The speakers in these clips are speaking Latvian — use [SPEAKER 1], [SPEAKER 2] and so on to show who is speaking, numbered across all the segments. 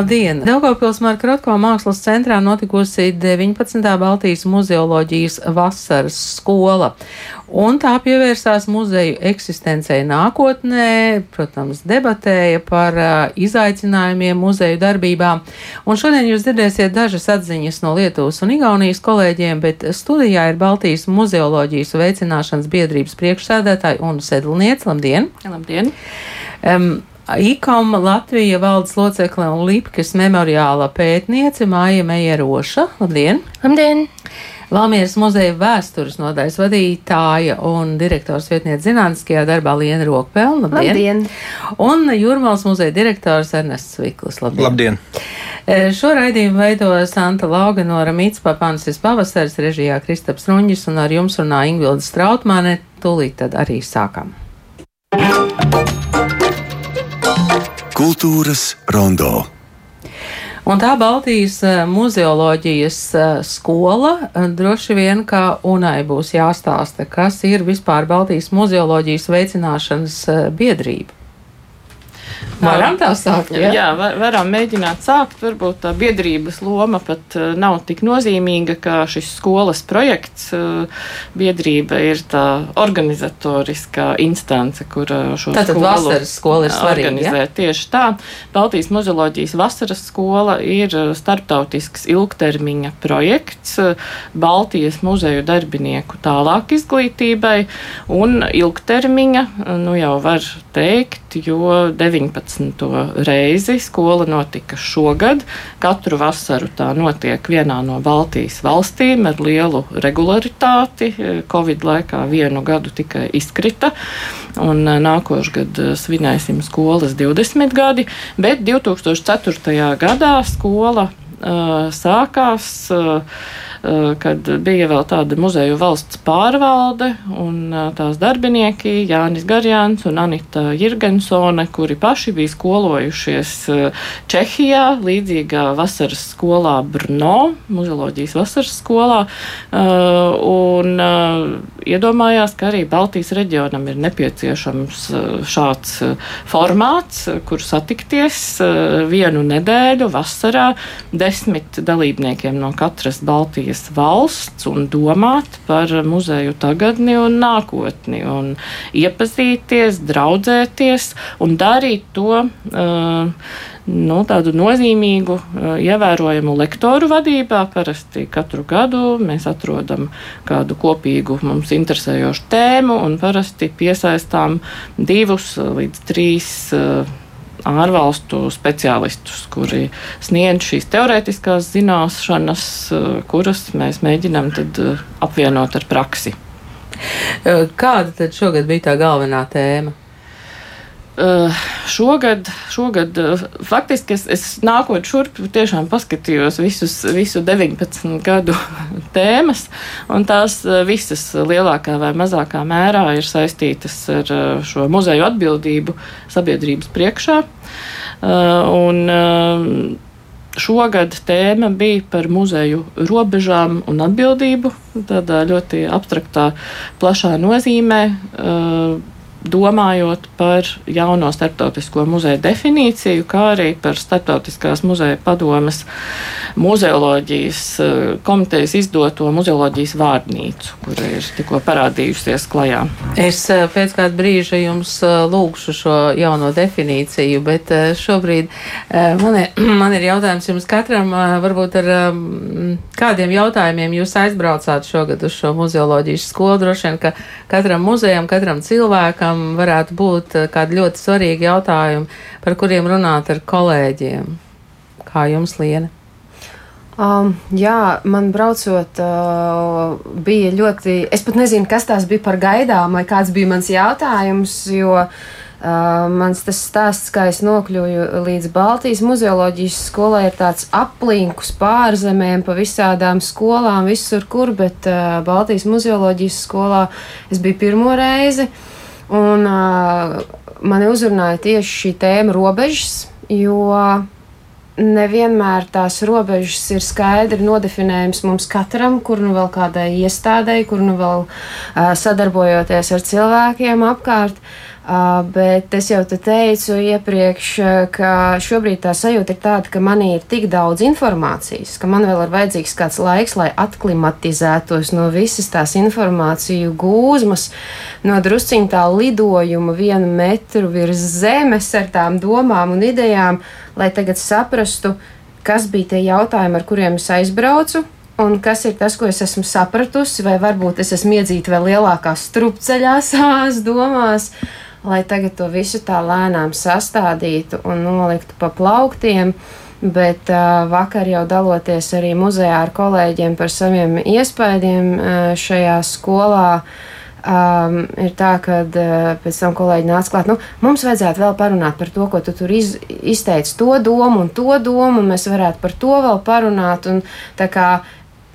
[SPEAKER 1] Labdien! Daugavpils Marka Rotko mākslas centrā notikusi 19. Baltijas muzeoloģijas vasaras skola. Un tā pievērsās muzeju eksistencei nākotnē, protams, debatēja par uh, izaicinājumiem muzeju darbībā. Un šodien jūs dzirdēsiet dažas atziņas no Lietuvas un Igaunijas kolēģiem, bet studijā ir Baltijas muzeoloģijas veicināšanas biedrības priekšsēdētāja un sedlniece. Labdien!
[SPEAKER 2] Labdien!
[SPEAKER 1] Um, IKOM Latvija valdes locekle un Lipkas memoriāla pētniece Māja Meieroša. Labdien!
[SPEAKER 3] Labdien!
[SPEAKER 1] Valmieras muzeja vēstures nodaļas vadītāja un direktors vietniece zinātniskajā darbā Liena Rokpelna. Labdien!
[SPEAKER 3] Labdien.
[SPEAKER 1] Un Jūrmals muzeja direktors Ernests Viklis. Labdien!
[SPEAKER 4] Labdien!
[SPEAKER 1] E, Šo raidījumu veido Santa Lauga no Ramītas Papansis pavasaris režijā Kristaps Ruņģis un ar jums runā Ingvilda Strautmane. Tūlīt tad arī sākam.
[SPEAKER 5] Kultūras rondo.
[SPEAKER 1] Un tā Baltijas eh, muzeoloģijas eh, skola eh, droši vien, ka Unai būs jāstāsta, kas ir vispār Baltijas muzeoloģijas veicināšanas biedrība. Varam tā sākt.
[SPEAKER 2] Jā, jā var, varam mēģināt sākt. Varbūt tā biedrības loma pat uh, nav tik nozīmīga, kā šis skolas projekts. Uh, biedrība ir tā organizatoriskā instance, kur šo
[SPEAKER 1] Tātad
[SPEAKER 2] skolu
[SPEAKER 1] vasaras skola ir svarīga,
[SPEAKER 2] organizē. Tieši tā. Baltijas muzeoloģijas vasaras skola ir uh, starptautisks ilgtermiņa projekts Baltijas muzeju darbinieku tālāk izglītībai un ilgtermiņa, nu jau var teikt, jo 19. reizi skola notika šogad. Katru vasaru tā notiek vienā no Baltijas valstīm ar lielu regularitāti. Covid laikā vienu gadu tikai izkrita, un nākošais gads svinēsim skolas 20 gadi, bet 2004. gadā skola uh, sākās. Uh, kad bija vēl tāda muzeju valsts pārvalde un tās darbinieki Jānis Garjāns un Anita Jirgensone, kuri paši bija skolojušies Čehijā, līdzīgā vasaras skolā Brno, muzeoloģijas vasaras skolā, un iedomājās, ka arī Baltijas reģionam ir nepieciešams šāds formāts, kur satikties vienu nedēļu vasarā desmit dalībniekiem no katras Baltijas Baltijas valsts un domāt par muzeju tagadni un nākotni, un iepazīties, draudzēties un darīt to. Uh, nu, tādu nozīmīgu, ievērojamu lektoru vadībā. Parasti katru gadu mēs atrodam kādu kopīgu mums interesējošu tēmu un parasti piesaistām divus līdz trīs ārvalstu speciālistus, kuri sniedz šīs teorētiskās zināšanas, eh, kuras mēs mēģinām eh, apvienot ar praksi.
[SPEAKER 1] Eh, kāda tad šogad bija tā galvenā tēma?
[SPEAKER 2] Uh, šogad, šogad uh, faktiski es, es nākot šurp, tiešām paskatījos visus, visu 19 gadu tēmas, un tās uh, visas lielākā vai mazākā mērā ir saistītas ar šo muzeju atbildību sabiedrības priekšā. Un, Šogad tēma bija par muzeju robežām un atbildību, tādā ļoti abstraktā, plašā nozīmē. Uh, domājot par jauno starptautisko muzeju definīciju, kā arī par starptautiskās muzeja padomes muzeoloģijas eh, komitejas izdoto muzeoloģijas vārdnīcu, kura ir tikko parādījusies klajā.
[SPEAKER 1] Es eh, pēc kāda brīža jums eh, lūgšu šo jauno definīciju, bet šobrīd man ir, man ir jautājums jums katram, varbūt ar kādiem jautājumiem jūs aizbraucāt šogad uz šo muzeoloģijas skolu. Droši vien, ka katram muzejam, katram cilvēkam tiešām varētu būt eh, kādi ļoti svarīgi jautājumi, par kuriem runāt ar kolēģiem. Kā jums, Liena?
[SPEAKER 3] Um, jā, man braucot, uh, bija ļoti. Es pat nezinu, kas tās bija par gaidām, vai kāds bija mans jautājums, jo uh, mans tas stāsts, kā es nokļuvu līdz Baltijas muzeoloģijas skolai, ir tāds aplinkus pārzemēm, pa visādām skolām, visur kur, bet uh, Baltijas muzeoloģijas skolā es biju pirmo reizi. Uh, Un uh, mani uzrunāja tieši šī tēma robežas, jo nevienmēr tās robežas ir skaidri nodefinējums mums katram, kur nu vēl kādai iestādēji, kur nu vēl uh, sadarbojoties ar cilvēkiem apkārt. Uh, bet es jau te teicu iepriekš, ka šobrīd tā sajūta ir tāda, ka manī ir tik daudz informācijas, ka man vēl ir vajadzīgs kāds laiks, lai aklimatizētos no visas tās informāciju gūzmas, no drusciņa tā lidojuma vienu metru virs zemes ar tām domām un idejām, lai tagad saprastu, kas bija tie jautājumi, ar kuriem es aizbraucu, un kas ir tas, ko es esmu sapratusi, vai varbūt es esmu iedzīta vēl lielākā strupceļā savās domās lai tagad to visu tā lēnām sastādītu un noliktu pa plauktiem. Bet uh, vakar jau daloties arī muzejā ar kolēģiem par saviem iespaidiem uh, šajā skolā, um, ir tā, ka uh, pēc tam kolēģi nāca klāt, nu, mums vajadzētu vēl parunāt par to, ko tu tur iz, izteici, to domu un to domu, un mēs varētu par to vēl parunāt. Un, kā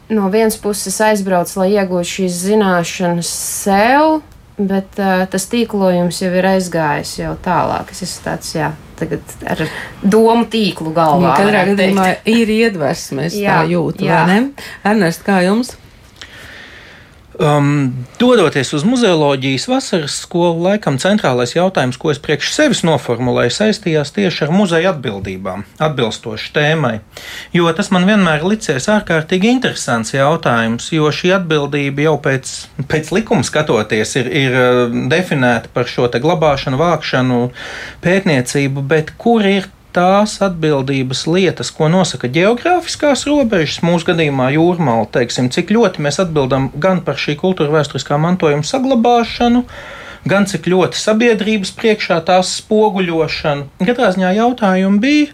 [SPEAKER 3] no vienas puses aizbrauc, lai iegūtu šīs zināšanas sev, bet uh, tas tīklojums jau ir aizgājis jau tālāk. Es esmu tāds, jā, tagad ar domu tīklu galvā.
[SPEAKER 1] Ja, katrā gadījumā ir iedvesmas, tā jūtu, jā. vai ne? Ernest, kā jums?
[SPEAKER 4] Um, dodoties uz muzeoloģijas vasaras skolu, laikam centrālais jautājums, ko es priekš sevis noformulēju, saistījās tieši ar muzeja atbildībām, atbilstoši tēmai. Jo tas man vienmēr licies ārkārtīgi interesants jautājums, jo šī atbildība jau pēc, pēc likuma skatoties ir, ir uh, definēta par šo glabāšanu, vākšanu, pētniecību, bet kur ir tās atbildības lietas, ko nosaka geogrāfiskās robežas, mūsu gadījumā jūrmāla, teiksim, cik ļoti mēs atbildam gan par šī kultūra vēsturiskā mantojuma saglabāšanu, gan cik ļoti sabiedrības priekšā tās spoguļošanu. Katrā ziņā jautājumi bija.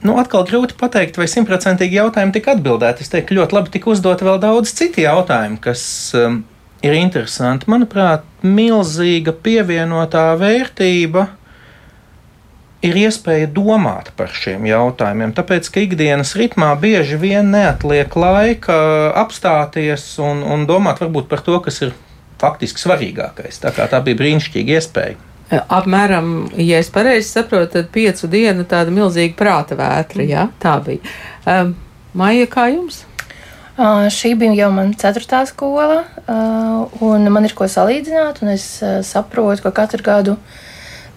[SPEAKER 4] Nu, atkal grūti pateikt, vai simtprocentīgi jautājumi tika atbildēti. Es teiktu, ļoti labi tika uzdot vēl daudz citu jautājumu, kas um, ir interesanti. Manuprāt, milzīga pievienotā vērtība ir iespēja domāt par šiem jautājumiem. Tāpēc, ka ikdienas ritmā bieži vien neatliek laika apstāties un, un domāt varbūt par to, kas ir faktiski svarīgākais. Tā, tā bija brīnišķīga iespēja.
[SPEAKER 1] Apmēram, ja es pareizi saprotu, tad piecu dienu tāda milzīga prāta vētra, jā, tā bija. Um, Maija, kā jums?
[SPEAKER 6] Uh, šī bija jau mana ceturtā skola, uh, un man ir ko salīdzināt, un es uh, saprotu, ka katru gadu uh,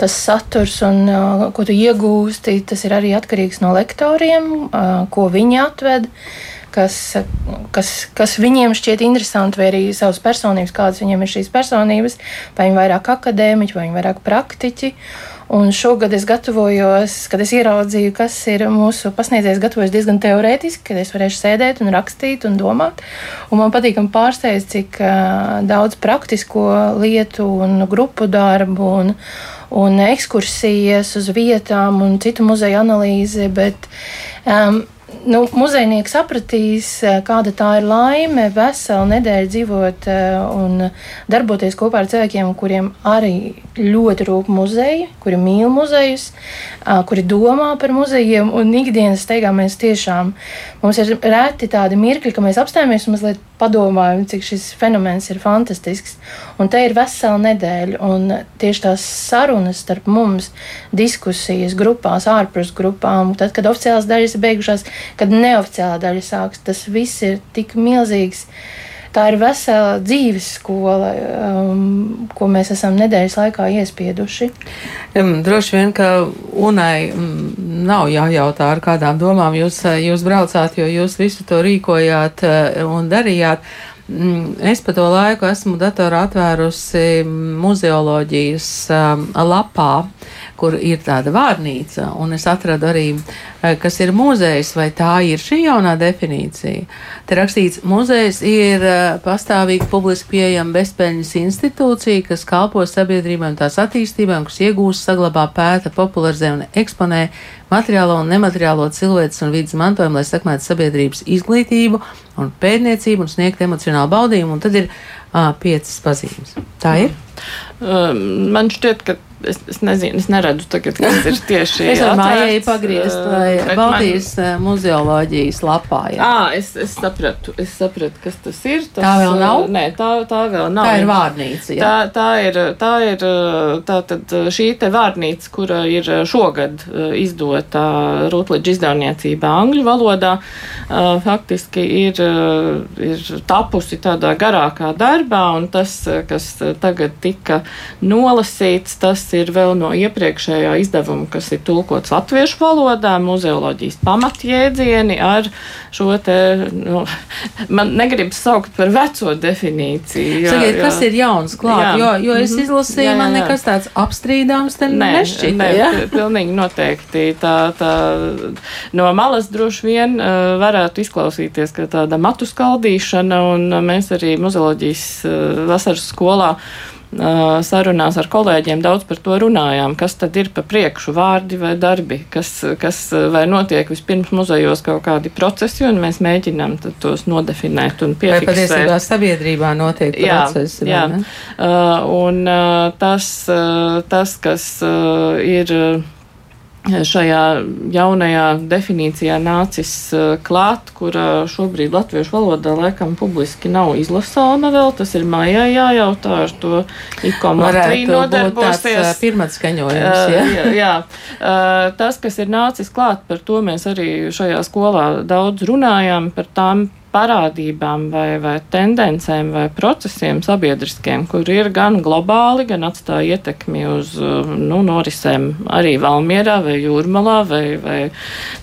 [SPEAKER 6] tas saturs un uh, ko tu iegūsti, tas ir arī atkarīgs no lektoriem, uh, ko viņi atved. Kas, kas, kas viņiem šķiet interesanti, vai arī savas personības, kādas viņiem ir šīs personības, vai viņi vairāk akadēmiķi, vai viņi vairāk praktiķi. Un šogad es gatavojos, kad es ieraudzīju, kas ir mūsu pasniedzējs, gatavojos diezgan teorētiski, kad es varēšu sēdēt un rakstīt un domāt. Un man patīkami pārsteidz, cik uh, daudz praktisko lietu un grupu darbu un, un ekskursijas uz vietām un citu muzeju analīzi, bet um, nu, muzejnieks sapratīs, eh, kāda tā ir laime veselu nedēļu dzīvot eh, un darboties kopā ar cilvēkiem, kuriem arī ļoti rūp muzeji, kuri mīl muzejus, kuri domā par muzejiem. Un ikdienas steigā mēs tiešām, mums ir reti tādi mirkļi, ka mēs apstājamies un mazliet padomājam, cik šis fenomens ir fantastisks. Un te ir vesela nedēļa, un tieši tās sarunas starp mums, diskusijas grupās, ārpus grupām, tad, kad oficiālās daļas ir beigušās, kad neoficiālā daļa sāks, tas viss ir tik milzīgs. Tā ir vesela dzīves skola, um, ko mēs esam nedēļas laikā iespieduši.
[SPEAKER 1] Droši vien, ka Unai nav jājautā, ar kādām domām jūs, jūs braucāt, jo jūs visu to rīkojāt uh, un darījāt. Mm, es pa to laiku esmu datoru atvērusi muzeoloģijas um, lapā kur ir tāda vārnīca, un es atradu arī, eh, kas ir muzejs, vai tā ir šī jaunā definīcija. Te rakstīts, muzejs ir eh, pastāvīgi publiski pieejama bezpēļņas institūcija, kas kalpo sabiedrībai un tās attīstībai, un kas iegūst, saglabā, pēta, popularizē un eksponē materiālo un nemateriālo cilvēces un vidas mantojumu, lai sekmētu sabiedrības izglītību un pētniecību un sniegt emocionālu baudījumu, un tad ir uh, piecas pazīmes. Tā ir?
[SPEAKER 2] Man šķiet, ka es, es nezinu, es neredzu tagad, kas ir tieši.
[SPEAKER 1] Es ar mājai pagriezt vai
[SPEAKER 2] bet
[SPEAKER 1] Baltijas man... muzeoloģijas lapā. Jā.
[SPEAKER 2] À, es, es sapratu, es sapratu, kas tas ir. Tas,
[SPEAKER 1] Tā vēl nav?
[SPEAKER 2] Nē, tā, tā vēl nav.
[SPEAKER 1] Tā ir vārnīca. Jā.
[SPEAKER 2] Tā, tā ir, tā ir tā tad šī te vārnīca, kura ir šogad izdota Rūtleģa izdevniecībā angļu valodā, faktiski ir, ir tapusi tādā garākā darbā, un tas, kas tagad tika nolasīts, tas ir vēl no iepriekšējā izdevuma, kas ir tulkots latviešu valodā, muzeoloģijas pamatjēdzieni ar šo te, nu, man negribas saukt par veco definīciju.
[SPEAKER 1] Jā, Sakiet, jā. kas ir jauns klāt, jā. jo, jo es
[SPEAKER 2] Mhm.
[SPEAKER 1] izlasīju, jā, jā, jā. man nekas tāds apstrīdāms te
[SPEAKER 2] Nē,
[SPEAKER 1] nešķita.
[SPEAKER 2] nē,
[SPEAKER 1] jā?
[SPEAKER 2] pi- pilnīgi noteikti. Tā, tā, no malas droši vien uh, varētu izklausīties, ka tāda matu skaldīšana, un mēs arī muzeoloģijas uh, vasaras skolā uh, sarunās ar kolēģiem daudz par to runājām, kas tad ir pa priekšu vārdi vai darbi, kas, kas vai notiek vispirms muzejos kaut kādi procesi, un mēs mēģinām tos nodefinēt un
[SPEAKER 1] Vai patiesībā
[SPEAKER 2] piefiksēt.
[SPEAKER 1] sabiedrībā notiek
[SPEAKER 2] Jā,
[SPEAKER 1] procesi?
[SPEAKER 2] jā.
[SPEAKER 1] ne?
[SPEAKER 2] Uh, un uh, tas, uh, tas, kas uh, ir šajā jaunajā definīcijā nācis uh, klāt, kura šobrīd latviešu valodā laikam publiski nav izlasāma vēl, tas ir mājā jājautā ar to Latviju
[SPEAKER 1] Varētu būt tāds
[SPEAKER 2] nodarbosies.
[SPEAKER 1] pirmats skaņojums.
[SPEAKER 2] Uh,
[SPEAKER 1] Jā.
[SPEAKER 2] jā, jā. Tas, kas ir nācis klāt, par to mēs arī šajā skolā daudz runājām, par tām parādībām vai, vai tendencēm vai procesiem sabiedriskiem, kur ir gan globāli, gan atstāja ietekmi uz uh, nu, norisēm arī Valmierā vai Jūrmalā vai, vai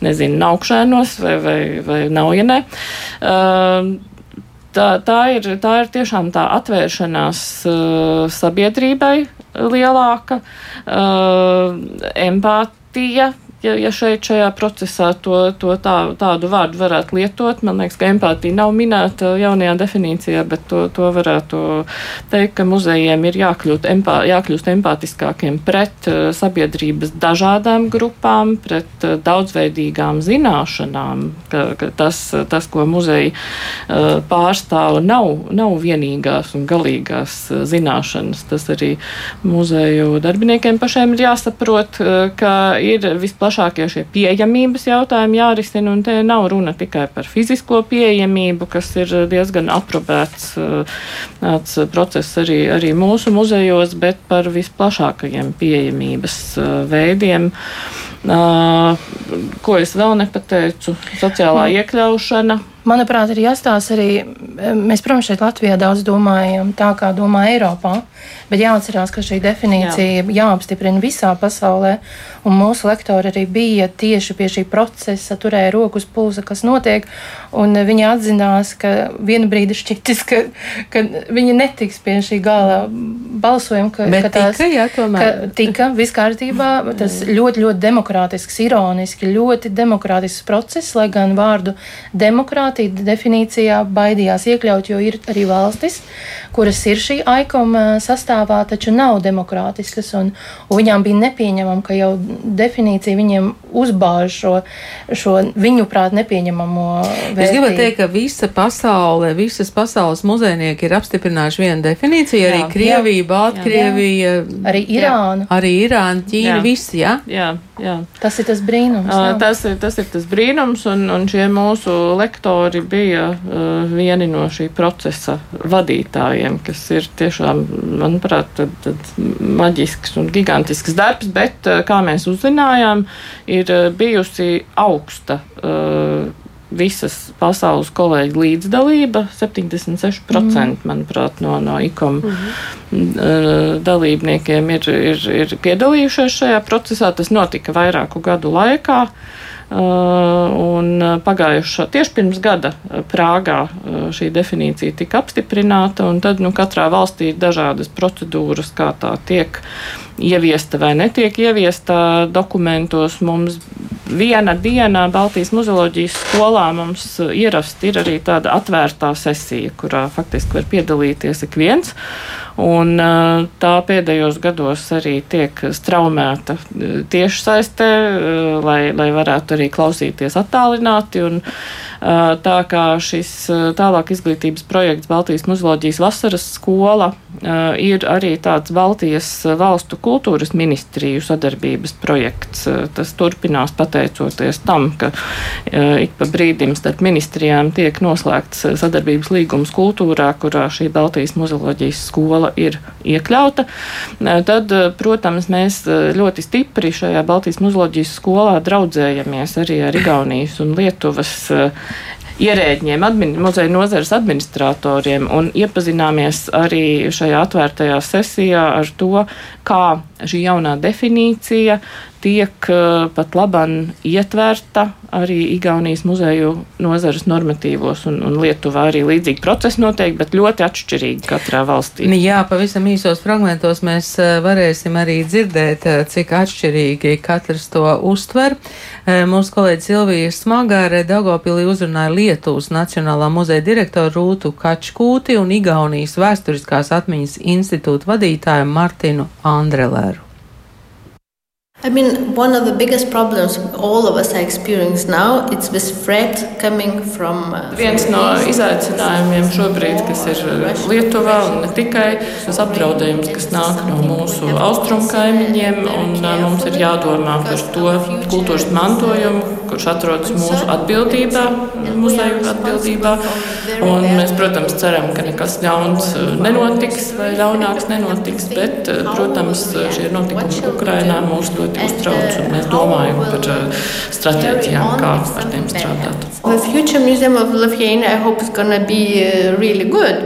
[SPEAKER 2] nezinu, Naukšēnos vai, vai, vai Naujenē. Uh, tā, tā, ir, tā ir tiešām tā atvēršanās uh, sabiedrībai lielāka, uh, empātija. Ja, ja šeit šajā procesā to, to tā, tādu vārdu varētu lietot, man liekas, ka empātija nav minēta jaunajā definīcijā, bet to, to varētu teikt, ka muzejiem ir jākļūt, empā, jākļūst empātiskākiem pret uh, sabiedrības dažādām grupām, pret uh, daudzveidīgām zināšanām, ka, ka tas, tas, ko muzeji uh, pārstāv, nav, nav vienīgās un galīgās zināšanas. Tas arī muzeju darbiniekiem pašiem ir jāsaprot, ka ir visplašākie šie pieejamības jautājumi jārisina, un te nav runa tikai par fizisko pieejamību, kas ir diezgan aprobēts tāds process arī, arī mūsu muzejos, bet par visplašākajiem pieejamības veidiem. Ko es vēl nepateicu? Sociālā iekļaušana.
[SPEAKER 6] Manuprāt, ir jāstāsta arī, mēs, protams, šeit Latvijā daudz domājam tā, kā domā Eiropā, bet jāatcerās, ka šī definīcija Jā. jāapstiprina visā pasaulē, un mūsu lektori arī bija tieši pie šī procesa, turēja rokas pulsa, kas notiek, un viņi atzinās, ka vienu brīdi šķitis, ka, ka viņi netiks pie šī gala balsojuma, ka,
[SPEAKER 1] Bet
[SPEAKER 6] ka tās,
[SPEAKER 1] tika, jā, tomēr.
[SPEAKER 6] ka tika viss kārtībā, tas ļoti, ļoti demokrātisks, ironiski, ļoti demokrātisks process, lai gan vārdu demokrātija definīcijā baidījās iekļaut, jo ir arī valstis, kuras ir šī aikoma sastāvā, taču nav demokrātiskas, un, un viņām bija nepieņemama, ka jau definīcija viņiem uzbāž šo, šo viņu prāt nepieņemamo vērtību.
[SPEAKER 1] Es gribētu teikt, ka visa pasaule, visas pasaules muzejnieki ir apstiprinājuši vienu definīciju,
[SPEAKER 2] Jā.
[SPEAKER 1] arī Krievija, Baltkrievija,
[SPEAKER 6] Arī Irāna.
[SPEAKER 1] arī Irāna, Ķīna,
[SPEAKER 2] Jā.
[SPEAKER 1] visi, jā?
[SPEAKER 2] Jā, jā.
[SPEAKER 6] Tas ir tas brīnums.
[SPEAKER 2] Uh, tas, ir, tas ir tas brīnums, un, un šie mūsu lektori bija uh, vieni no šī procesa vadītājiem, kas ir tiešām, manuprāt, tad, tad maģisks un gigantisks darbs, bet, uh, kā mēs uzzinājām, ir uh, bijusi augsta. Uh, Visas pasaules kolēģi līdzdalība 76%, mm. manuprāt, no, no ICOM mm. dalībniekiem ir, ir, ir piedalījušies šajā procesā. Tas notika vairāku gadu laikā. Uh, un pagājušā tieši pirms gada Prāgā uh, šī definīcija tika apstiprināta, un tad nu, katrā valstī ir dažādas procedūras, kā tā tiek ieviesta vai netiek ieviesta dokumentos. Mums viena diena Baltijas muzeoloģijas skolā mums ierasti ir arī tāda atvērtā sesija, kurā faktiski var piedalīties ik viens. Un uh, tā pēdējos gados arī tiek straumēta uh, tieši saistē, uh, lai, lai varētu arī klausīties attālināti. Un, Tā kā šis tālāk izglītības projekts Baltijas muzoloģijas vasaras skola ir arī tāds Baltijas valstu kultūras ministriju sadarbības projekts. Tas turpinās pateicoties tam, ka ik pa brīdim starp ministrijām tiek noslēgts sadarbības līgums kultūrā, kurā šī Baltijas muzoloģijas skola ir iekļauta. Tad, protams, mēs ļoti stipri šajā Baltijas muzoloģijas skolā draudzējamies arī ar Igaunijas un Lietuvas ierēģiem, admin, muzeja nozares administratoriem un iepazināmies arī šajā atvērtajā sesijā ar to, kā šī jaunā definīcija tiek uh, pat labam ietverta arī Igaunijas muzeju nozares normatīvos, un, un Lietuvā arī līdzīgi procesi notiek, bet ļoti atšķirīgi katrā valstī.
[SPEAKER 1] Jā, pavisam īsos fragmentos mēs uh, varēsim arī dzirdēt, uh, cik atšķirīgi katrs to uztver. Mūsu kolēģi Silvija Smagāre Dagopilī uzrunāja Lietuvas Nacionālā muzeja direktoru Rūtu Kačkūti un Igaunijas vēsturiskās atmiņas institūta vadītāju Martinu Andrelēru.
[SPEAKER 7] I mean, one of the biggest problems all of us are experiencing now is this threat coming from. Uh,
[SPEAKER 2] Viens no izaicinājumiem šobrīd, kas ir uh, Lietuvā un ne tikai, tas apdraudējums, kas nāk no mūsu austrumu kaimiņiem, un uh, mums ir jādomā par to kultūras mantojumu, kurš atrodas mūsu atbildībā, muzeju atbildībā. Un mēs, protams, ceram, ka nekas ļauns uh, nenotiks vai ļaunāks nenotiks, bet, protams, šie notikumi Ukrainā mūs to ļoti uztrauc, un mēs domājam par uh, stratēģijām, kā ar tiem strādāt.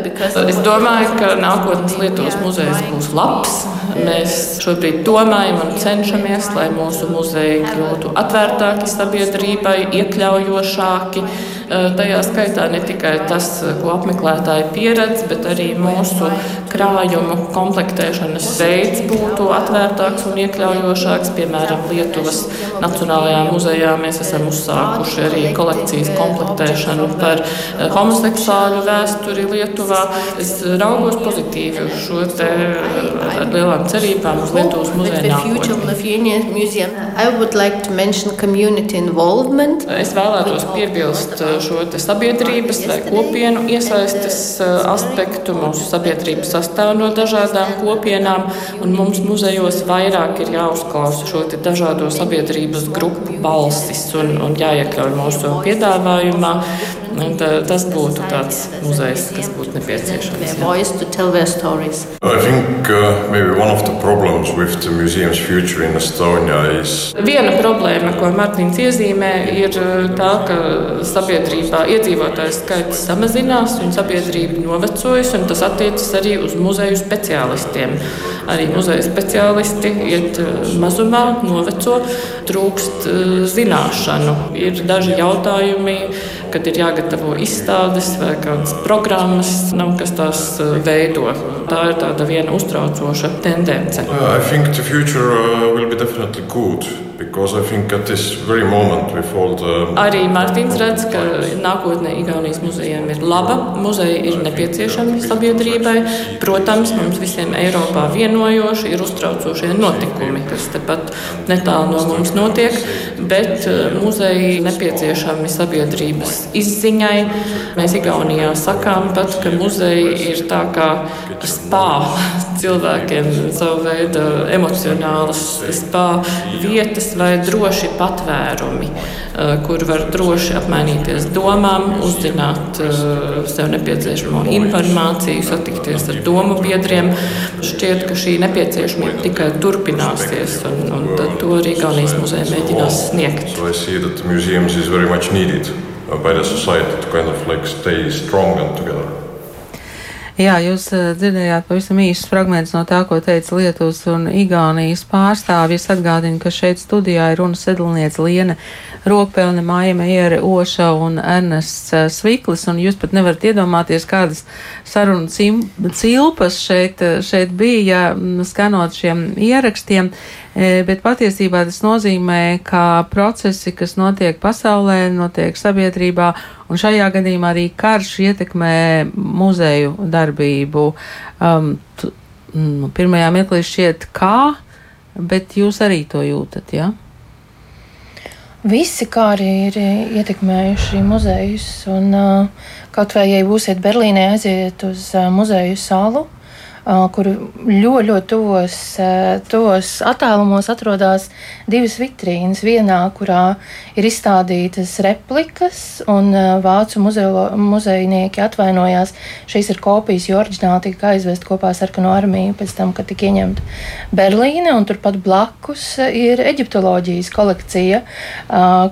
[SPEAKER 7] Because...
[SPEAKER 2] Es domāju, ka nākotnes Lietuvas muzejs būs labs. Mēs šobrīd domājam un cenšamies, lai mūsu muzeji kļūtu atvērtāki sabiedrībai, iekļaujošāki Tajā skaitā ne tikai tas, ko apmeklētāji pieredz, bet arī mūsu krājumu komplektēšanas veids būtu atvērtāks un iekļaujošāks. Piemēram, Lietuvas Nacionālajā muzejā mēs esam uzsākuši arī kolekcijas komplektēšanu par homoseksuāļu vēsturi Lietuvā. Es raugos pozitīvi uz šo te lielām cerībām uz Lietuvas muzeja nākotni. Es vēlētos piebilst šo sabiedrības vai kopienu iesaistes eh, aspektu. Mūsu sabiedrība sastāv no dažādām kopienām, un mums muzejos vairāk ir jāuzklausa šo dažādo sabiedrības grupu balsis un, un jāiekļauj mūsu piedāvājumā. Un tā, tas būtu tāds muzejs, kas būtu nepieciešams.
[SPEAKER 8] I think uh, maybe one of the problems with the museum's future in Estonia is.
[SPEAKER 2] Viena problēma, ko Mārtiņš iezīmē, ir uh, tā, ka sabiedrībā iedzīvotāju skaits samazinās un sabiedrība novecojas, un tas attiecas arī uz muzeju speciālistiem. Arī muzeja speciālisti iet uh, mazumā, noveco, trūkst uh, zināšanu. Ir daži jautājumi, kad ir jāgatavo izstādes vai kādas programmas, nav kas tās eh, veido. Tā ir tāda viena uztraucoša tendence.
[SPEAKER 8] Uh, I think the future uh, will be definitely good.
[SPEAKER 2] Arī Mārtiņš redz, ka nākotnē Igaunijas muzejiem ir laba. Muzeja ir nepieciešama sabiedrībai. Protams, mums visiem Eiropā vienojoši ir uztraucošie notikumi, kas tepat netālu no mums notiek, bet uh, muzeji nepieciešami sabiedrības izziņai. Mēs Igaunijā sakām pat, ka muzeji ir tā kā spā cilvēkiem, savu veidu emocionālas vietas vai droši patvērumi, eh, kur var droši apmainīties domām, uzzināt eh, sev nepieciešamo informāciju, satikties ar domu biedriem. Šķiet, ka šī nepieciešamība tikai turpināsies, un, un to arī Igaunijas muzeja mēģinās sniegt.
[SPEAKER 8] So by the society to kind of like stay strong and together.
[SPEAKER 1] Jā, jūs uh, dzirdējāt pavisam īsus fragmentus no tā, ko teica Lietuvas un Igaunijas pārstāvji. Es atgādinu, ka šeit studijā ir runa sedlniece Liena Rokpelne, Māja Meiere, Oša un Ernests uh, Sviklis, un jūs pat nevarat iedomāties, kādas sarunu cilpas šeit, šeit bija, skanot šiem ierakstiem. E, bet patiesībā tas nozīmē, ka procesi, kas notiek pasaulē, notiek sabiedrībā, un šajā gadījumā arī karš ietekmē muzeju darbību. Um, tu, nu, pirmajā mirklī šķiet, kā, bet jūs arī to jūtat, jā? Ja?
[SPEAKER 6] Visi kā arī ir ietekmējuši muzejus. Un, uh, kaut vai, ja būsiet Berlīnē, aiziet uz uh, muzeju salu, kur ļoti, ļoti tuvos, tuvos attālumos atrodas divas vitrīnas. Vienā, kurā ir izstādītas replikas, un vācu muzejo, muzejnieki atvainojās. Šīs ir kopijas, jo oriģināli tika aizvest kopā ar sarkano armiju pēc tam, kad tika ieņemta Berlīne, un turpat blakus ir eģiptoloģijas kolekcija,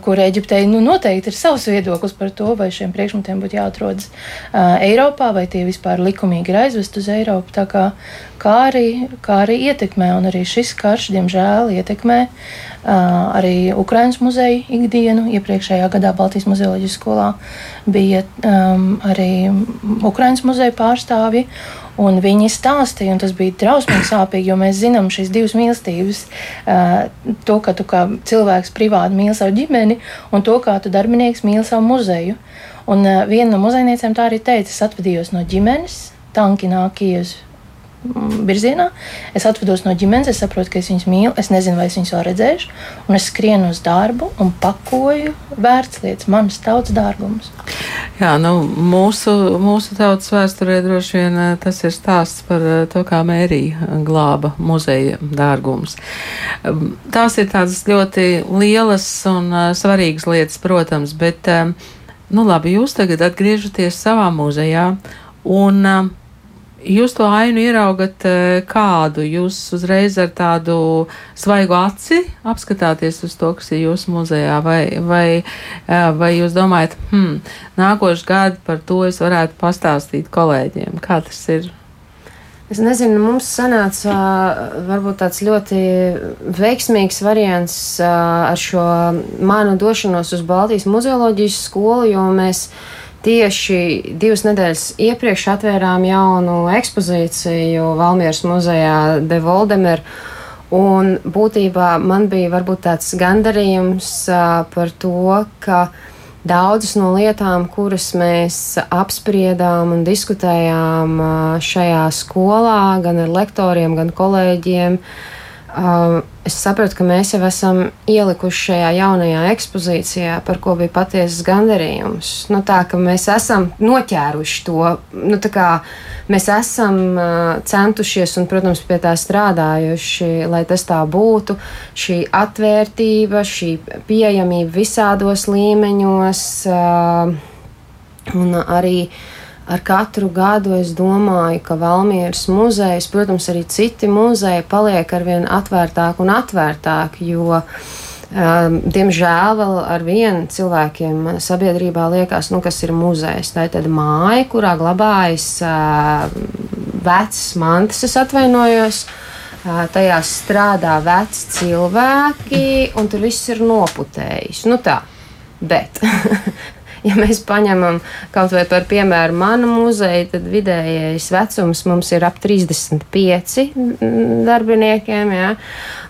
[SPEAKER 6] kur Eģiptei nu, noteikti ir savs viedoklis par to, vai šiem priekšmetiem būtu jāatrodas Eiropā, vai tie vispār likumīgi ir aizvest uz Eiropu kā, kā, arī, kā arī ietekmē. Un arī šis karš, diemžēl, ietekmē uh, arī Ukraiņas muzeja ikdienu. Iepriekšējā gadā Baltijas muzeoloģijas skolā bija um, arī Ukraiņas muzeja pārstāvji. Un viņi stāstīja, un tas bija drausmīgi sāpīgi, jo mēs zinām šīs divas mīlestības. Uh, to, ka tu kā cilvēks privāti mīli savu ģimeni, un to, kā tu darbinieks mīli savu muzeju. Un uh, viena no muzejniecēm tā arī teica, es atvadījos no ģimenes, tanki nāk ies virzienā. Es atvados no ģimenes, es saprotu, ka es viņus mīlu, es nezinu, vai es viņus vēl redzēšu, un es skrienu uz darbu un pakoju vērtslietas, manas tautas dārgumus.
[SPEAKER 1] Jā, nu, mūsu, mūsu tautas vēsturē droši vien eh, tas ir stāsts par eh, to, kā mērīja glāba muzeja dārgumus. Um, tās ir tādas ļoti lielas un uh, svarīgas lietas, protams, bet, nu labi, jūs tagad atgriežaties savā muzejā un uh, Jūs to ainu ieraugat eh, kādu? Jūs uzreiz ar tādu svaigu aci apskatāties uz to, kas ir jūsu muzejā, vai, vai, eh, vai jūs domājat, hmm, nākošu gadu par to es varētu pastāstīt kolēģiem? Kā tas ir?
[SPEAKER 3] Es nezinu, mums sanāca varbūt tāds ļoti veiksmīgs variants ar šo manu došanos uz Baltijas muzeoloģijas skolu, jo mēs Tieši divas nedēļas iepriekš atvērām jaunu ekspozīciju Valmieras muzejā De Voldemer. Un būtībā man bija varbūt tāds gandarījums par to, ka daudzas no lietām, kuras mēs apspriedām un diskutējām šajā skolā, gan ar lektoriem, gan kolēģiem, Uh, es sapratu, ka mēs jau esam ielikuši šajā jaunajā ekspozīcijā, par ko bija patiesas gandarījums. Nu, tā ka mēs esam noķēruši to, nu, kā mēs esam uh, centušies un, protams, pie tā strādājuši, lai tas tā būtu. Šī atvērtība, šī pieejamība visādos līmeņos uh, un arī uh, ar katru gadu es domāju, ka Valmieras muzejs, protams, arī citi muzeji paliek arvien atvērtāk un atvērtāk, jo, um, diemžēl, vēl ar vienu cilvēkiem sabiedrībā liekas, nu, kas ir muzejs. Tā ir tāda māja, kurā glabājas uh, vecas mantas, es atvainojos. Uh, tajā strādā veci cilvēki, un tur viss ir noputējis. Nu tā, bet ja mēs paņemam kaut vai par piemēru manu muzeju, tad vidējais vecums mums ir ap 35 darbiniekiem. Jā.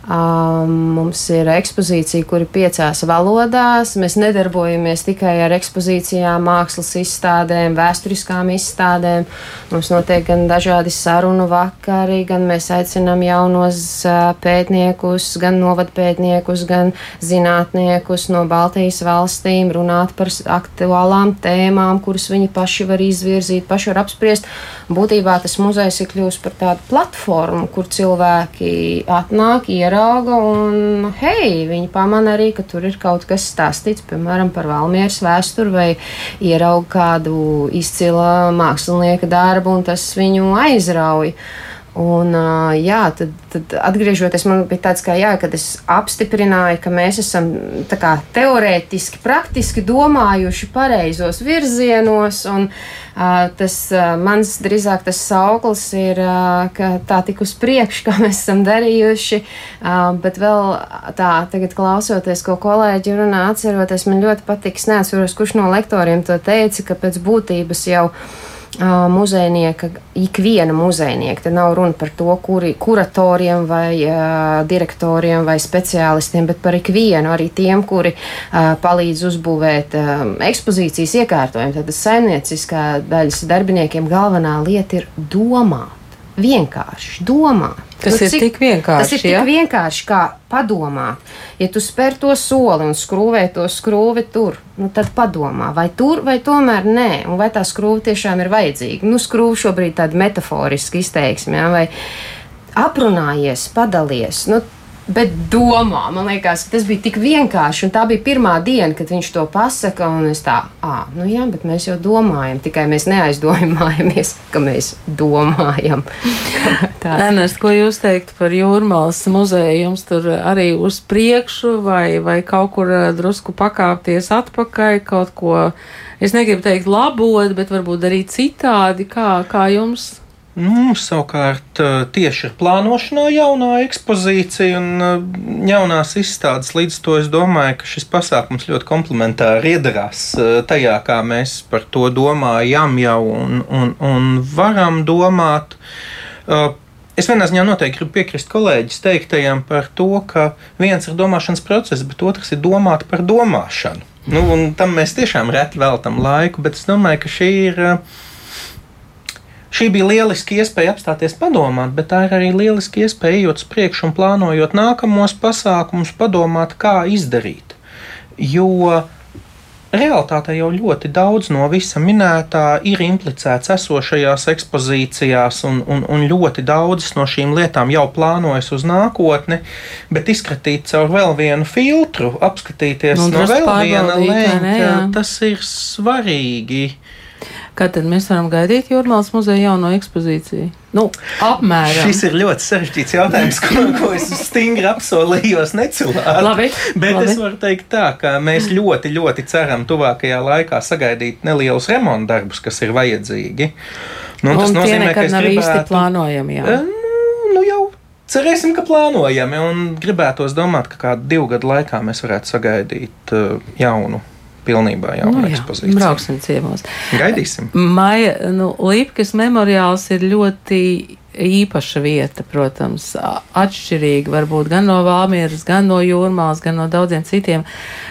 [SPEAKER 3] Mums ir ekspozīcija, kur ir piecās valodās. Mēs nedarbojamies tikai ar ekspozīcijām, mākslas izstādēm, vēsturiskām izstādēm. Mums notiek gan dažādi sarunu vakari, gan mēs aicinām jaunos pētniekus, gan novadpētniekus, gan zinātniekus no Baltijas valstīm runāt par aktuālām tēmām, kuras viņi paši var izvirzīt, paši var apspriest. Būtībā tas muzejs ir kļuvis par tādu platformu, kur cilvēki atnāk, ierauga, un hei, viņi pamana arī, ka tur ir kaut kas stāstīts, piemēram, par Valmieras vēsturi, vai ierauga kādu izcilu mākslinieka darbu, un tas viņu aizrauja. Un, jā, tad, tad atgriežoties, man bija tāds, ka, jā, kad es apstiprināju, ka mēs esam kā, teorētiski, praktiski domājuši pareizos virzienos, un tas mans drīzāk tas sauklis ir, ka tā tik uz priekšu, kā mēs esam darījuši, bet vēl tā, tagad klausoties, ko kolēģi runā, atceroties, man ļoti patiks, neatceros, kurš no lektoriem to teica, ka pēc būtības jau muzejnieka, ikviena muzejnieka. Te nav runa par to, kuri kuratoriem vai uh, direktoriem vai speciālistiem, bet par ikvienu, arī tiem, kuri uh, palīdz uzbūvēt uh, ekspozīcijas iekārtojumu. Tad saimnieciskā daļas darbiniekiem galvenā lieta ir domāt. Vienkārši domāt.
[SPEAKER 1] Tas
[SPEAKER 3] Nu,
[SPEAKER 1] ir
[SPEAKER 3] cik-
[SPEAKER 1] tik vienkārši.
[SPEAKER 3] Tas ir
[SPEAKER 1] ja?
[SPEAKER 3] tik vienkārši, kā padomāt. Ja tu spēr to soli un skrūvē to skrūvi tur, nu tad padomā, vai tur, vai tomēr nē, un vai tā skrūve tiešām ir vajadzīga. Nu, skrūve šobrīd tāda metaforiska izteiksme, ja, vai aprunājies, padalies. Nu, Bet domā, man liekas, ka tas bija tik vienkārši. Tā bija pirmā diena, kad viņš to pasaka. un Es tā, ah, nu jā, bet mēs jau domājam, tikai mēs neaizdomājamies, ka mēs domājam. tā.
[SPEAKER 1] Ernest, ko jūs teiktu par jūrmālas muzeju? Jums tur arī uz priekšu vai, vai kaut kur eh, drusku pakāpties atpakaļ, kaut ko, es negribu teikt labot, bet varbūt darīt citādi, kā, kā jums?
[SPEAKER 4] Nu, savukārt eh, tieši ir plānošanā jaunā ekspozīcija un eh, jaunās izstādes. Līdz to es domāju, ka šis pasākums ļoti komplementāri iedarās eh, tajā, kā mēs par to domājam jau un, un, un varam domāt. Uh, Es vienā ziņā noteikti gribu piekrist kolēģis teiktajam par to, ka viens ir domāšanas process, bet otrs ir domāt par domāšanu. Nu, tam mēs tiešām reti veltam laiku, bet es domāju, ka šī ir. uh, Šī bija lieliska iespēja apstāties padomāt, bet tā ir arī lieliska iespēja ejot uz priekšu un plānojot nākamos pasākumus, padomāt, kā izdarīt. Jo realitātē jau ļoti daudz no visa minētā ir implicēts esošajās ekspozīcijās, un, un, un ļoti daudzas no šīm lietām jau plānojas uz nākotni, bet izskatīt caur vēl vienu filtru, apskatīties
[SPEAKER 1] Nu,
[SPEAKER 4] no vēl viena leņķa, tas ir svarīgi.
[SPEAKER 1] Kad tad mēs varam gaidīt jūrmālas muzeja jauno ekspozīciju? Nu, apmēram.
[SPEAKER 4] Šis ir ļoti sarežģīts jautājums, ko, ko es stingri apsolījos necilāt.
[SPEAKER 1] Labi,
[SPEAKER 4] Bet
[SPEAKER 1] labi.
[SPEAKER 4] es varu teikt tā, ka mēs ļoti, ļoti ceram tuvākajā laikā sagaidīt nelielus remonta darbus, kas ir vajadzīgi. Nu,
[SPEAKER 1] Un
[SPEAKER 4] tas
[SPEAKER 1] tie
[SPEAKER 4] nozīmē, ka
[SPEAKER 1] nav īsti
[SPEAKER 4] gribētu,
[SPEAKER 1] plānojami. Jā.
[SPEAKER 4] Eh, Nu, nu jau cerēsim, ka plānojami un gribētos domāt, ka kādu divu gadu laikā mēs varētu sagaidīt uh, jaunu, pilnībā jaunu
[SPEAKER 1] Nu, jā,
[SPEAKER 4] ekspozīciju.
[SPEAKER 1] brauksim ciemos.
[SPEAKER 4] Gaidīsim.
[SPEAKER 1] Maija, nu, Līpkas memoriāls ir ļoti īpaša vieta, protams, atšķirīga varbūt gan no Valmieras, gan no Jūrmālas, gan no daudziem citiem,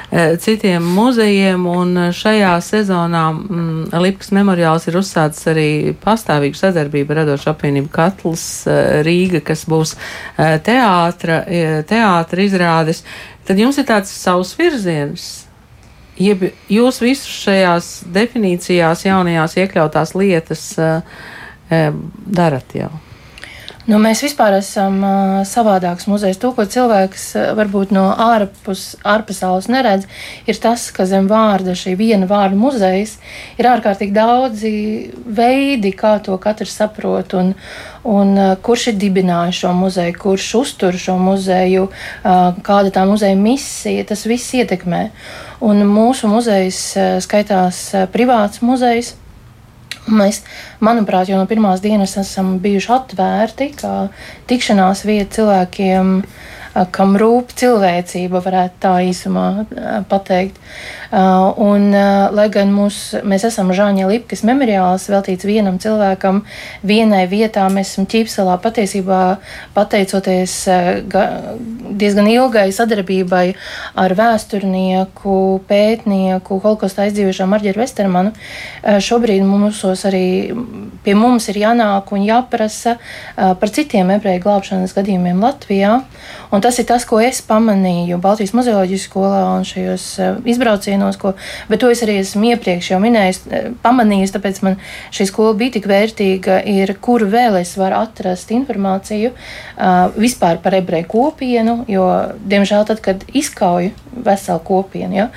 [SPEAKER 1] eh, citiem muzejiem, un eh, šajā sezonā mm, Līpkas memoriāls ir uzsācis arī pastāvīgu sadarbību ar radošu apvienību Katls eh, Rīga, kas būs teātra, teātra izrādes. Tad jums ir tāds savs virziens. Jeb jūs visus šajās definīcijās, jaunajās iekļautās lietas uh, darat jau.
[SPEAKER 6] Nu, mēs vispār esam uh, savādāks muzejs. To, ko cilvēks uh, varbūt no ārpus, ārpasaules neredz, ir tas, ka zem vārda šī viena vārda muzejs ir ārkārtīgi daudzi veidi, kā to katrs saprot. Un, un uh, kurš ir dibinājis šo muzeju, kurš uztur šo muzeju, uh, kāda tā muzeja misija, tas viss ietekmē. Un mūsu muzejs uh, skaitās uh, privāts muzejs. Mēs, manuprāt, jau no pirmās dienas esam bijuši atvērti, kā tikšanās vieta cilvēkiem, a, kam rūp cilvēcība, varētu tā īsumā a, pateikt. A, Un, lai gan mūs, mēs esam Žāņa Lipkas memoriāls veltīts vienam cilvēkam, vienai vietā, mēs esam ķīpselā patiesībā pateicoties diezgan ilgai sadarbībai ar vēsturnieku, pētnieku, holokausta aizdzīvošā Marģeru Vestermanu. Eh, Šobrīd mūsos arī pie mums ir jānāk un jāprasa par citiem ebreju glābšanas gadījumiem Latvijā. Un tas ir tas, ko es pamanīju Baltijas muzeoloģijas skolā un šajos izbraucienos, ko, bet to es arī esmu iepriekš jau minējis, pamanījis, tāpēc man šī skola bija tik vērtīga, ir, kur vēl es varu atrast informāciju vispār par ebreju kopienu, jo, diemžēl, tad, kad izkauju veselu kopienu, ja,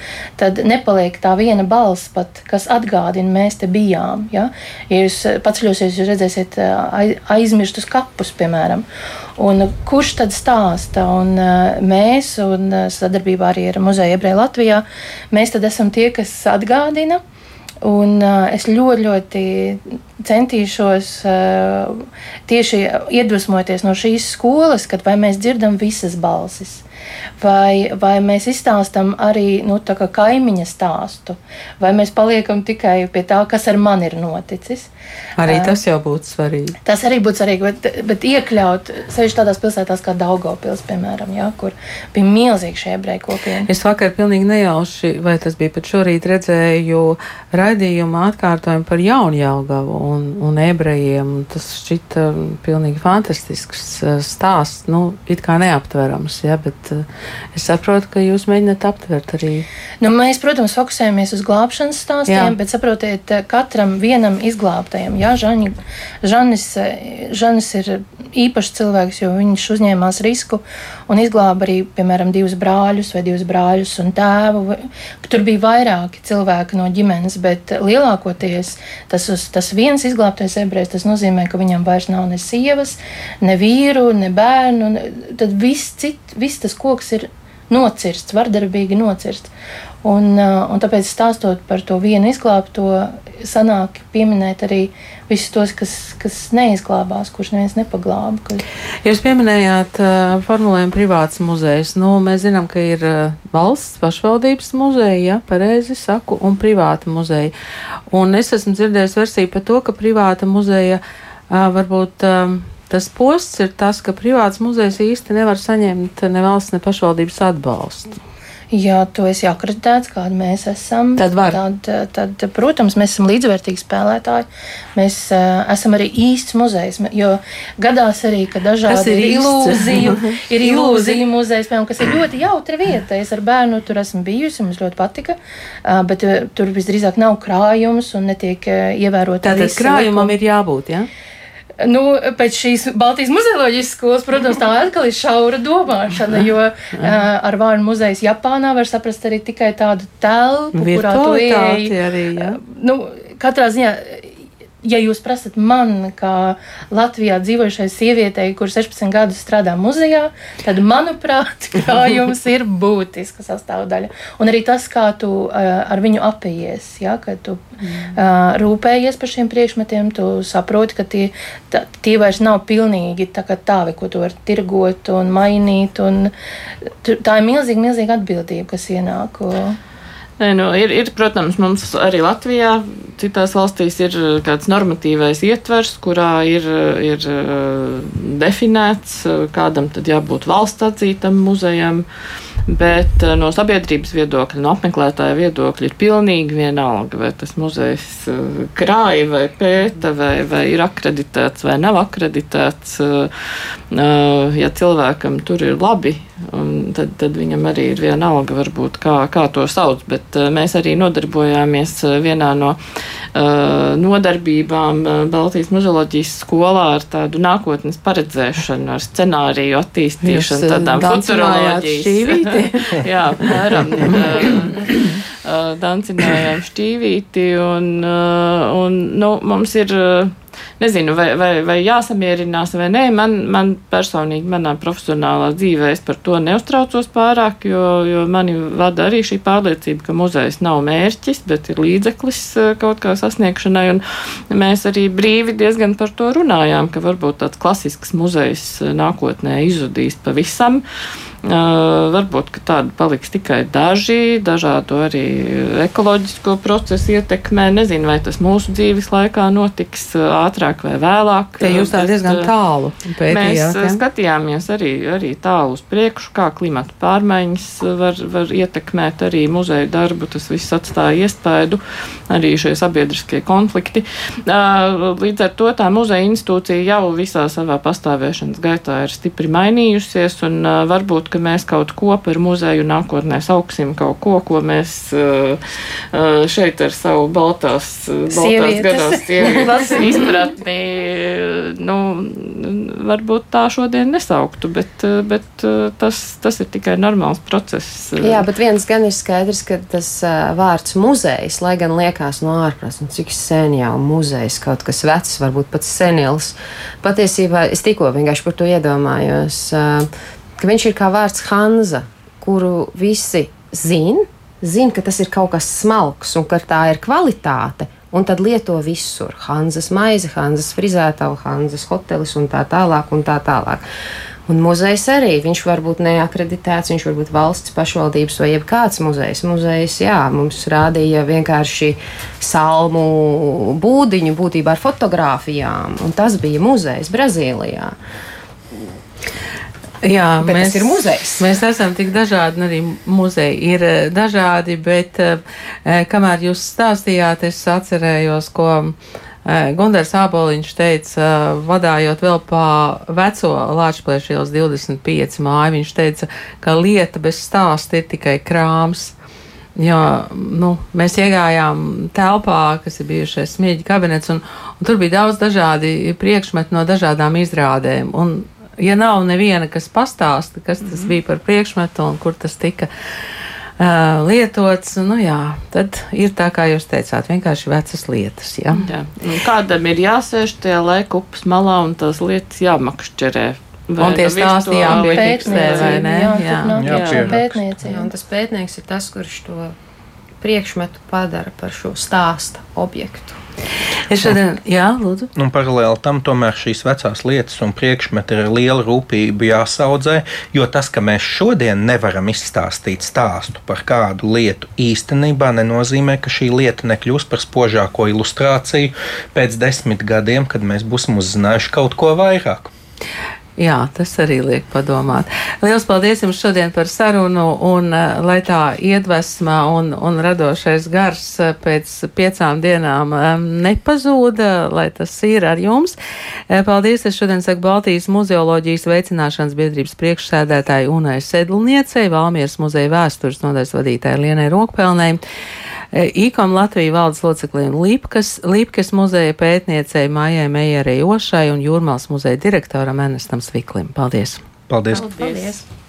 [SPEAKER 6] tad nepaliek tā viena balss pat, kas atgādina, mēs te bijām. Ja, ja jūs eh, paceļosies, jūs redzēsiet ai- aizmirstus kapus, piemēram. Un kurš tad stāsta? Un, uh, mēs, un uh, sadarbībā arī ar Muzeju Ebreju Latvijā, mēs esam tie, kas atgādina. Un, uh, es ļoti, ļoti centīšos uh, tieši iedvesmoties no šīs skolas, kad mēs dzirdam visas balsis. Vai, vai mēs izstāstam arī nu, kaimiņa stāstu, vai mēs paliekam tikai pie tā, kas ar mani ir noticis.
[SPEAKER 1] Arī tas jau būtu svarīgi.
[SPEAKER 6] Tas arī būtu svarīgi, bet, bet iekļaut sevišķi tādās pilsētās kā Daugopils, piemēram, ja, kur bija milzīgi šie ebreju kopieni.
[SPEAKER 1] Es vakar pilnīgi nejauši, vai tas bija pat šorīt, redzēju raidījumu atkārtojumu par Jaunjaugavu un, un ebrejiem. Tas šķita pilnīgi fantastisks uh, stāsts, nu, it kā neaptverams, ja, bet es saprotu, ka jūs mēģināt aptvert arī.
[SPEAKER 6] Nu, mēs, protams, fokusējamies uz glābšanas stāstiem, Jā. bet saprotiet, katram vienam izglābtajam, jā, Žani, Žanis, Žanis ir īpašs cilvēks, jo viņš uzņēmās risku un izglāba arī, piemēram, divus brāļus vai divus brāļus un tēvu. Tur bija vairāki cilvēki no ģimenes, bet lielākoties tas, uz, tas viens izglābtais ebrejs, tas nozīmē, ka viņam vairs nav ne sievas, ne vīru, ne bērnu. Tad viss, cit, viss tas koks ir nocirsts, vardarbīgi nocirsts. Un, uh, un tāpēc, stāstot par to vienu izglābto, sanāk pieminēt arī visus tos, kas, kas neizglābās, kurš neviens nepaglāba. Ka...
[SPEAKER 1] Jūs pieminējāt uh, formulējumu privāts muzejs. Nu, mēs zinām, ka ir uh, valsts pašvaldības muzeja, ja pareizi saku, un privāta muzeja. Un es esmu dzirdējis versiju par to, ka privāta muzeja uh, varbūt. Uh, Tas posts ir tas, ka privāts muzejs īsti nevar saņemt ne valsts, ne pašvaldības atbalstu.
[SPEAKER 6] Ja tu esi akreditēts, kāda mēs esam,
[SPEAKER 1] tad, var.
[SPEAKER 6] tad, tad, protams, mēs esam līdzvērtīgi spēlētāji. Mēs uh, esam arī īsts muzejs, jo gadās arī, ka dažādi ir ilūziju, ir ilūziju muzejs, piemēram, kas ir ļoti jautra vieta. Es ar bērnu tur esmu bijusi, mums ļoti patika, uh, bet uh, tur visdrīzāk nav krājums un netiek uh, ievērota.
[SPEAKER 1] Tātad krājumam likuma. ir jābūt, jā? Ja?
[SPEAKER 6] Nu, pēc šīs Baltijas muzeoloģijas skolas, protams, tā atkal ir šaura domāšana, jo uh, ar vārdu muzejs Japānā var saprast arī tikai tādu telpu, kurā tu ieeji. Arī, ja? uh, nu, katrā ziņā ja jūs prasat man, kā Latvijā dzīvojušai sievietei, kur 16 gadus strādā muzejā, tad, manuprāt, krājums ir būtiska sastāvdaļa. Un arī tas, kā tu uh, ar viņu apējies, ja, kad tu uh, rūpējies par šiem priekšmetiem, tu saproti, ka tie, tā, tie vairs nav pilnīgi tā kā tāvi, ko tu vari tirgot un mainīt. Un, tā ir milzīga, milzīga atbildība, kas ienāk. Uh,
[SPEAKER 2] Nē, nu, ir, ir, protams, mums arī Latvijā, citās valstīs ir uh, kāds normatīvais ietvers, kurā ir, uh, ir uh, definēts, kādam tad jābūt valsts atzītam muzejam. Bet no sabiedrības viedokļa, no apmeklētāja viedokļa ir pilnīgi vienalga, vai tas muzejs krāja vai pēta, vai, vai ir akreditēts vai nav akreditēts. Ja cilvēkam tur ir labi tad, tad viņam arī ir viena alga, varbūt, kā, kā to sauc. Bet mēs arī nodarbojāmies vienā no nodarbībām uh, Baltijas muzeoloģijas skolā ar tādu nākotnes paredzēšanu, ar scenāriju attīstīšanu,
[SPEAKER 1] Jūs, tādām futuroloģijas.
[SPEAKER 2] Jā, uh, dancinājām šķīvīti un, un nu, mums ir. Nezinu, vai, vai, vai jāsamierinās vai nē. Man, man personīgi, manā profesionālā dzīvē, es par to neuztraucos pārāk, jo, jo mani vada arī šī pārliecība, ka muzejs nav mērķis, bet ir līdzeklis kaut kā sasniegšanai. Mēs arī brīvi diezgan par to runājām, ka varbūt tāds klasisks muzejs nākotnē izzudīs pavisam. Uh, varbūt tādi paliks tikai daži, dažādu arī ekoloģisko procesu ietekmē. Nezinu, vai tas mūsu dzīves laikā notiks ātrāk vai vēlāk.
[SPEAKER 1] Te jūs tā diezgan tālu
[SPEAKER 2] pētījāt. Mēs ja? skatījāmies arī, arī tālu uz priekšu, kā klimata pārmaiņas var, var ietekmēt arī muzeju darbu. Tas viss atstāja iespēju, arī šie sabiedriskie konflikti. Uh, līdz ar to tā muzeja institūcija jau visā savā pastāvēšanas gaitā ir stipri mainījusies un uh, varbūt ka mēs kaut ko par muzeju nākotnē sauksim, kaut ko, ko mēs uh, uh, šeit ar savu baltās, baltās gadās sievietes izpratni, nu, varbūt tā šodien nesauktu, bet, bet tas, tas ir tikai normāls process.
[SPEAKER 3] Jā, bet viens gan ir skaidrs, ka tas vārds muzejs, lai gan liekas no ārpus, un cik sen jau muzejs kaut kas vecs, varbūt pat senils, patiesībā es tikko vienkārši par to iedomājos. Uh, ka viņš ir kā vārds Hanza, kuru visi zina, zina, ka tas ir kaut kas smalks un ka tā ir kvalitāte. Un tad lieto visur. Hanzas maize, Hanzas frizētava, Hanzas hotelis un tā tālāk. Un tā tālāk. Un muzejs arī, viņš var būt neakreditēts, viņš var būt valsts pašvaldības vai jebkāds muzejs. Muzejs, jā, mums rādīja vienkārši salmu būdiņu būtībā ar fotografijām, un tas bija muzejs Brazīlijā.
[SPEAKER 1] Jā,
[SPEAKER 3] bet
[SPEAKER 1] mēs,
[SPEAKER 3] tas ir muzejs.
[SPEAKER 1] Mēs esam tik dažādi, arī muzeji ir eh, dažādi, bet eh, kamēr jūs stāstījāt, es atcerējos, ko eh, Gundars Āboliņš teica, vadājot vēl pa veco Lāčplēšu ielas 25 māju, viņš teica, ka lieta bez stāsta ir tikai krāms. Jo nu, mēs iegājām telpā, kas ir bijušais smieģa kabinets, un, un tur bija daudz dažādi priekšmeti no dažādām izrādēm. Un ja nav neviena, kas pastāsta, kas tas mm -hmm. bija par priekšmetu un kur tas tika uh, lietots, nu jā, tad ir tā, kā jūs teicāt, vienkārši vecas lietas. Ja? Jā.
[SPEAKER 2] Kādam ir jāsēž tajā laika upes malā un tās lietas jāmakšķerē.
[SPEAKER 1] Vai un tie stāsti jāpiefiksē, vai ne?
[SPEAKER 6] Jā, jā, jā, jā pētniecība.
[SPEAKER 3] Un tas pētnieks ir tas, kurš to priekšmetu padara par šo stāsta objektu.
[SPEAKER 1] Es šodien, jā, lūdzu.
[SPEAKER 4] Un paralēli tam tomēr šīs vecās lietas un priekšmeti ir ar lielu rūpību jāsaudzē, jo tas, ka mēs šodien nevaram izstāstīt stāstu par kādu lietu, īstenībā nenozīmē, ka šī lieta nekļūs par spožāko ilustrāciju pēc desmit gadiem, kad mēs būsim uzzinājuši kaut ko vairāk.
[SPEAKER 1] Jā, tas arī liek padomāt. Lielas paldies jums šodien par sarunu un uh, lai tā iedvesma un, un radošais gars uh, pēc piecām dienām um, nepazūda, lai tas ir ar jums. Paldies, es šodien saku Baltijas muzeoloģijas veicināšanas biedrības priekšsēdētāju Unai Sedlniecei, Valmieras muzeja vēstures nodaļas vadītāja Lienai Rokpelnei. IKOM Latvija valdes loceklim Līpkas, Līpkas muzeja pētniecei Mājai Meijerei Ošai un Jūrmals muzeja direktoram Ernestam Sviklim. Paldies!
[SPEAKER 4] Paldies!
[SPEAKER 6] Paldies. Paldies.